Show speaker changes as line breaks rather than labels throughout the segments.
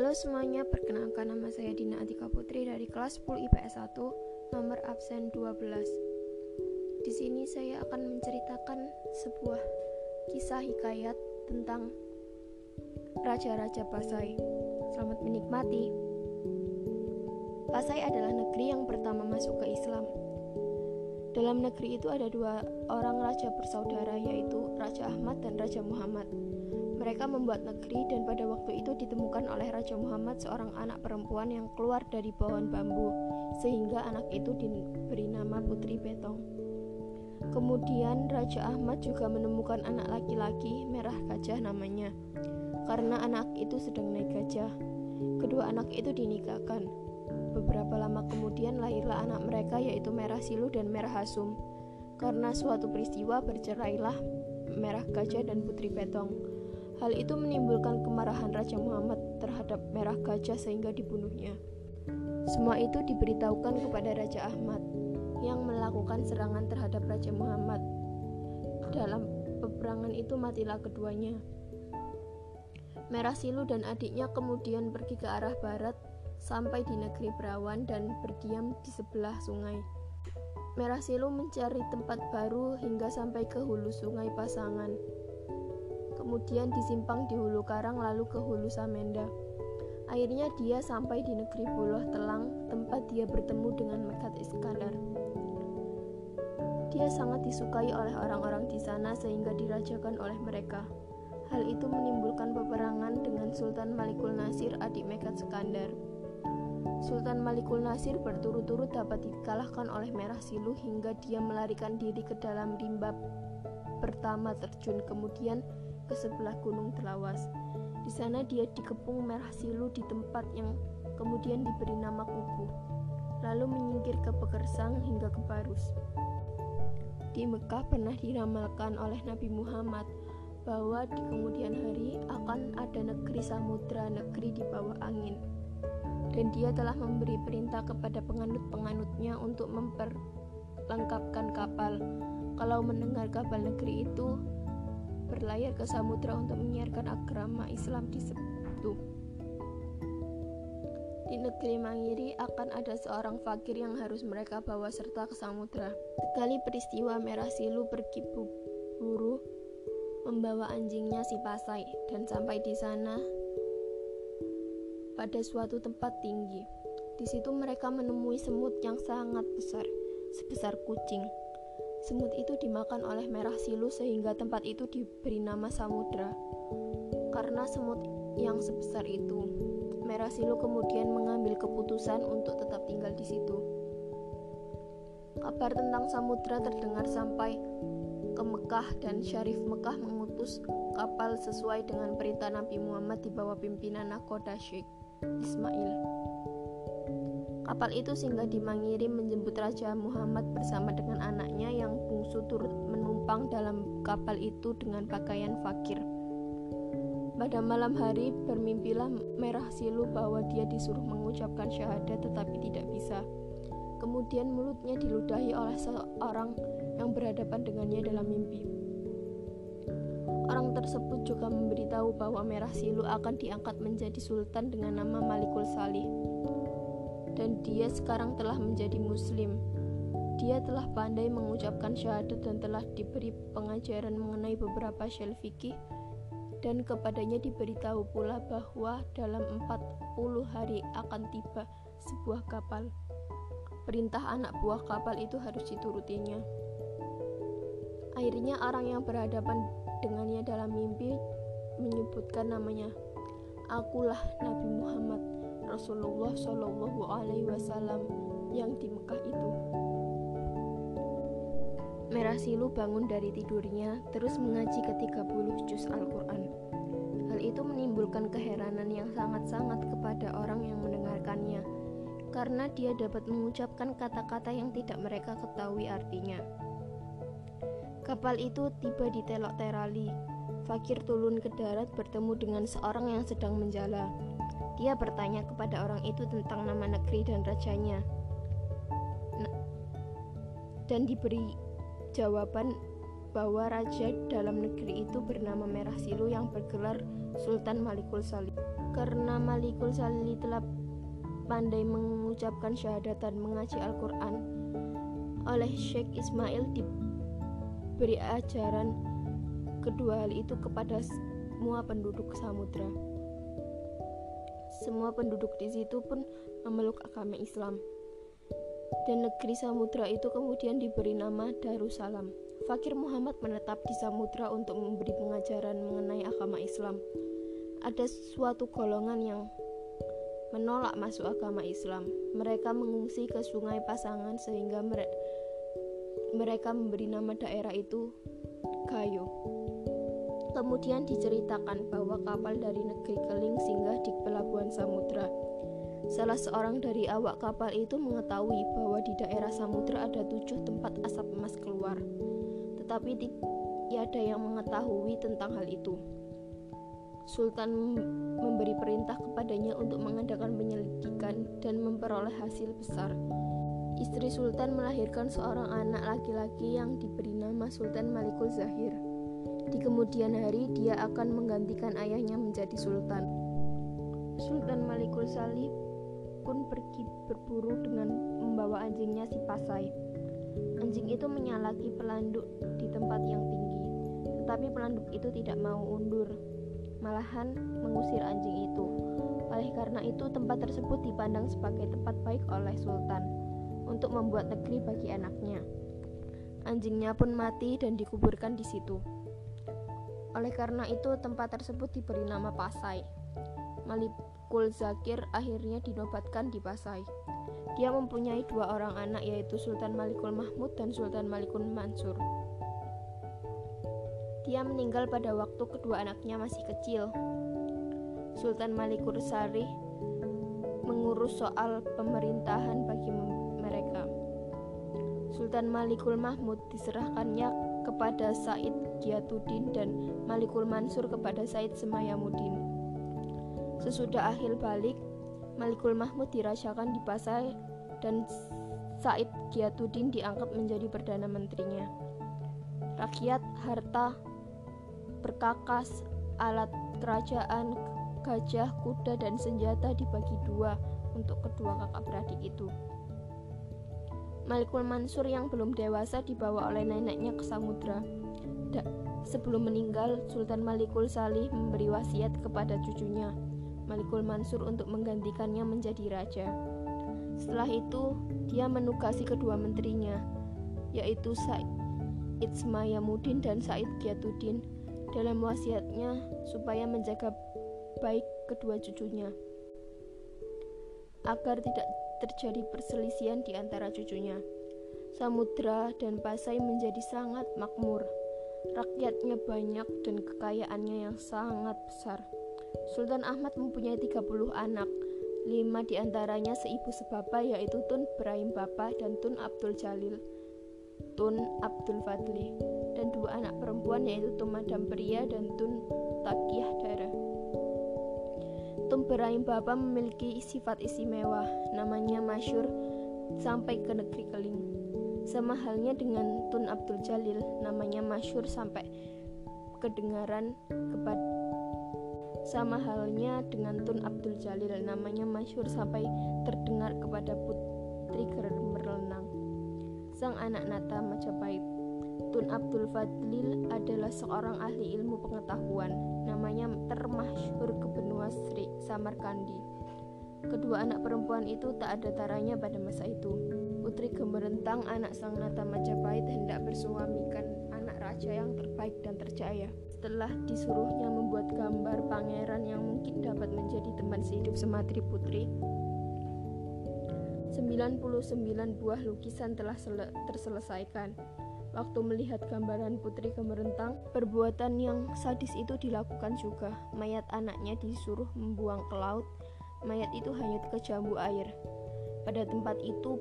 Halo semuanya, perkenalkan nama saya Dina Atika Putri dari kelas 10 IPS 1, nomor absen 12. Di sini saya akan menceritakan sebuah kisah hikayat tentang Raja-Raja Pasai. Selamat menikmati. Pasai adalah negeri yang pertama masuk ke Islam. Dalam negeri itu ada dua orang raja bersaudara yaitu Raja Ahmad dan Raja Muhammad. Mereka membuat negeri dan pada waktu itu ditemukan oleh Raja Muhammad seorang anak perempuan yang keluar dari pohon bambu sehingga anak itu diberi nama Putri Betong. Kemudian Raja Ahmad juga menemukan anak laki-laki merah gajah namanya karena anak itu sedang naik gajah. Kedua anak itu dinikahkan. Beberapa lama kemudian lahirlah anak mereka yaitu Merah Silu dan Merah Hasum. Karena suatu peristiwa bercerailah Merah Gajah dan Putri Betong. Hal itu menimbulkan kemarahan Raja Muhammad terhadap Merah Gajah sehingga dibunuhnya. Semua itu diberitahukan kepada Raja Ahmad yang melakukan serangan terhadap Raja Muhammad. Dalam peperangan itu matilah keduanya. Merah Silu dan adiknya kemudian pergi ke arah barat sampai di negeri Berawan dan berdiam di sebelah sungai. Merah Silu mencari tempat baru hingga sampai ke hulu sungai Pasangan kemudian disimpang di hulu karang lalu ke hulu Samenda. Akhirnya dia sampai di negeri Buloh Telang, tempat dia bertemu dengan Mekat Iskandar. Dia sangat disukai oleh orang-orang di sana sehingga dirajakan oleh mereka. Hal itu menimbulkan peperangan dengan Sultan Malikul Nasir adik Mekat Iskandar. Sultan Malikul Nasir berturut-turut dapat dikalahkan oleh Merah Silu hingga dia melarikan diri ke dalam rimba pertama terjun kemudian ke sebelah gunung Telawas. Di sana dia dikepung merah silu di tempat yang kemudian diberi nama Kubu, lalu menyingkir ke Pekersang hingga ke Barus. Di Mekah pernah diramalkan oleh Nabi Muhammad bahwa di kemudian hari akan ada negeri samudra, negeri di bawah angin. Dan dia telah memberi perintah kepada penganut-penganutnya untuk memperlengkapkan kapal. Kalau mendengar kapal negeri itu berlayar ke samudra untuk menyiarkan agama Islam di situ. Di negeri Mangiri akan ada seorang fakir yang harus mereka bawa serta ke samudra. Sekali peristiwa Merah Silu pergi buru membawa anjingnya si Pasai dan sampai di sana pada suatu tempat tinggi. Di situ mereka menemui semut yang sangat besar, sebesar kucing. Semut itu dimakan oleh merah silu sehingga tempat itu diberi nama samudra. Karena semut yang sebesar itu, merah silu kemudian mengambil keputusan untuk tetap tinggal di situ. Kabar tentang samudra terdengar sampai ke Mekah dan Syarif Mekah mengutus kapal sesuai dengan perintah Nabi Muhammad di bawah pimpinan Nakoda Sheikh Ismail. Kapal itu singgah di Mangiri menjemput Raja Muhammad bersama dengan anaknya yang bungsu turut menumpang dalam kapal itu dengan pakaian fakir. Pada malam hari bermimpilah Merah Silu bahwa dia disuruh mengucapkan syahadat tetapi tidak bisa. Kemudian mulutnya diludahi oleh seorang yang berhadapan dengannya dalam mimpi. Orang tersebut juga memberitahu bahwa Merah Silu akan diangkat menjadi sultan dengan nama Malikul Salih dan dia sekarang telah menjadi muslim. Dia telah pandai mengucapkan syahadat dan telah diberi pengajaran mengenai beberapa syal fikih dan kepadanya diberitahu pula bahwa dalam 40 hari akan tiba sebuah kapal. Perintah anak buah kapal itu harus diturutinya. Akhirnya orang yang berhadapan dengannya dalam mimpi menyebutkan namanya. Akulah Nabi Muhammad Rasulullah Shallallahu Alaihi Wasallam yang di Mekah itu. Merah Silu bangun dari tidurnya, terus mengaji ke-30 juz Al-Quran. Hal itu menimbulkan keheranan yang sangat-sangat kepada orang yang mendengarkannya, karena dia dapat mengucapkan kata-kata yang tidak mereka ketahui artinya. Kapal itu tiba di Telok Terali. Fakir turun ke darat bertemu dengan seorang yang sedang menjala. Dia bertanya kepada orang itu tentang nama negeri dan rajanya. Dan diberi jawaban bahwa raja dalam negeri itu bernama Merah Silu yang bergelar Sultan Malikul Salih. Karena Malikul Salih telah pandai mengucapkan syahadat dan mengaji Al-Quran, oleh Syekh Ismail diberi ajaran kedua hal itu kepada semua penduduk samudra. Semua penduduk di situ pun memeluk agama Islam. Dan negeri samudra itu kemudian diberi nama Darussalam. Fakir Muhammad menetap di samudra untuk memberi pengajaran mengenai agama Islam. Ada suatu golongan yang menolak masuk agama Islam. Mereka mengungsi ke Sungai Pasangan sehingga mereka memberi nama daerah itu Gayo. Kemudian diceritakan bahwa kapal dari negeri Keling singgah di pelabuhan Samudra. Salah seorang dari awak kapal itu mengetahui bahwa di daerah Samudra ada tujuh tempat asap emas keluar, tetapi tiada yang mengetahui tentang hal itu. Sultan memberi perintah kepadanya untuk mengadakan penyelidikan dan memperoleh hasil besar. Istri Sultan melahirkan seorang anak laki-laki yang diberi nama Sultan Malikul Zahir. Di kemudian hari, dia akan menggantikan ayahnya menjadi sultan. Sultan Malikul Salih pun pergi berburu dengan membawa anjingnya si Pasai. Anjing itu menyalaki pelanduk di tempat yang tinggi, tetapi pelanduk itu tidak mau undur, malahan mengusir anjing itu. Oleh karena itu, tempat tersebut dipandang sebagai tempat baik oleh sultan untuk membuat negeri bagi anaknya. Anjingnya pun mati dan dikuburkan di situ. Oleh karena itu, tempat tersebut diberi nama Pasai. Malikul Zakir akhirnya dinobatkan di Pasai. Dia mempunyai dua orang anak yaitu Sultan Malikul Mahmud dan Sultan Malikul Mansur. Dia meninggal pada waktu kedua anaknya masih kecil. Sultan Malikul Sarih mengurus soal pemerintahan bagi mereka. Sultan Malikul Mahmud diserahkannya kepada Said Giatuddin dan Malikul Mansur kepada Said Semayamuddin. Sesudah akhir balik, Malikul Mahmud dirasakan di Pasai dan Said Giatuddin diangkat menjadi perdana menterinya. Rakyat, harta, perkakas, alat kerajaan, gajah, kuda, dan senjata dibagi dua untuk kedua kakak beradik itu. Malikul Mansur yang belum dewasa dibawa oleh neneknya ke samudra. Sebelum meninggal, Sultan Malikul Salih memberi wasiat kepada cucunya, Malikul Mansur untuk menggantikannya menjadi raja. Setelah itu, dia menugasi kedua menterinya, yaitu Said Ismayamuddin dan Said Giatuddin dalam wasiatnya supaya menjaga baik kedua cucunya agar tidak terjadi perselisihan di antara cucunya. Samudra dan Pasai menjadi sangat makmur. Rakyatnya banyak dan kekayaannya yang sangat besar. Sultan Ahmad mempunyai 30 anak. Lima di antaranya seibu sebapa yaitu Tun Ibrahim Bapa dan Tun Abdul Jalil, Tun Abdul Fadli, dan dua anak perempuan yaitu Tun Madam Pria dan Tun Takiyah Darah. Ibrahim Bapa memiliki sifat istimewa, namanya masyur sampai ke negeri Keling. Sama halnya dengan Tun Abdul Jalil, namanya masyur sampai kedengaran kepada sama halnya dengan Tun Abdul Jalil, namanya masyur sampai terdengar kepada putri Gemerlenang. Sang anak Nata Majapahit Tun Abdul Fadlil adalah seorang ahli ilmu pengetahuan. Namanya termasyhur ke benua Sri Samarkandi. Kedua anak perempuan itu tak ada taranya pada masa itu. Putri Gemerentang, anak sang Nata Majapahit hendak bersuamikan anak raja yang terbaik dan terjaya. Setelah disuruhnya membuat gambar pangeran yang mungkin dapat menjadi teman sehidup sematri putri, 99 buah lukisan telah terselesaikan. Waktu melihat gambaran putri kemerentang, perbuatan yang sadis itu dilakukan juga. Mayat anaknya disuruh membuang ke laut. Mayat itu hanyut ke jambu air. Pada tempat itu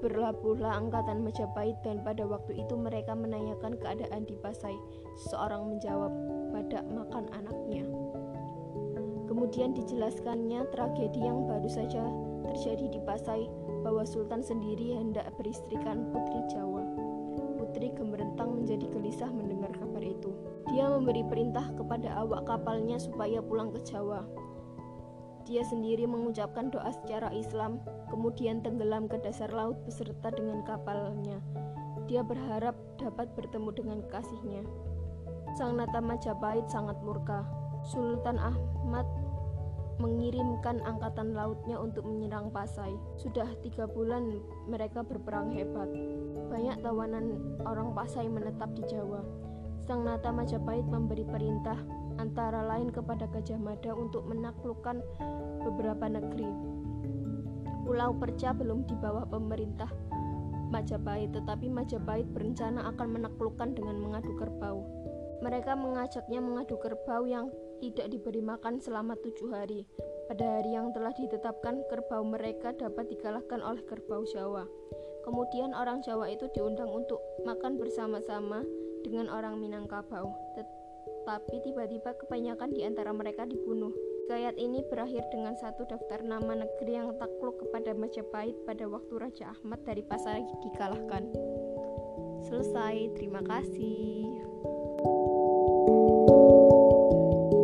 berlabuhlah angkatan Majapahit dan pada waktu itu mereka menanyakan keadaan di Pasai. Seorang menjawab, "Badak makan anaknya." Kemudian dijelaskannya tragedi yang baru saja terjadi di Pasai bahwa Sultan sendiri hendak beristrikan putri Jawa. Putri Gemerentang menjadi gelisah mendengar kabar itu. Dia memberi perintah kepada awak kapalnya supaya pulang ke Jawa. Dia sendiri mengucapkan doa secara Islam, kemudian tenggelam ke dasar laut beserta dengan kapalnya. Dia berharap dapat bertemu dengan kasihnya. Sang Nata Majapahit sangat murka. Sultan Ahmad mengirimkan angkatan lautnya untuk menyerang Pasai. Sudah tiga bulan mereka berperang hebat. Banyak tawanan orang Pasai menetap di Jawa. Sang Nata Majapahit memberi perintah antara lain kepada Gajah Mada untuk menaklukkan beberapa negeri. Pulau Perca belum di bawah pemerintah Majapahit, tetapi Majapahit berencana akan menaklukkan dengan mengadu kerbau. Mereka mengajaknya mengadu kerbau yang tidak diberi makan selama tujuh hari. Pada hari yang telah ditetapkan, kerbau mereka dapat dikalahkan oleh kerbau Jawa. Kemudian orang Jawa itu diundang untuk makan bersama-sama dengan orang Minangkabau. Tetapi tiba-tiba kebanyakan di antara mereka dibunuh. Gayat ini berakhir dengan satu daftar nama negeri yang takluk kepada Majapahit pada waktu Raja Ahmad dari Pasar dikalahkan. Selesai, terima kasih.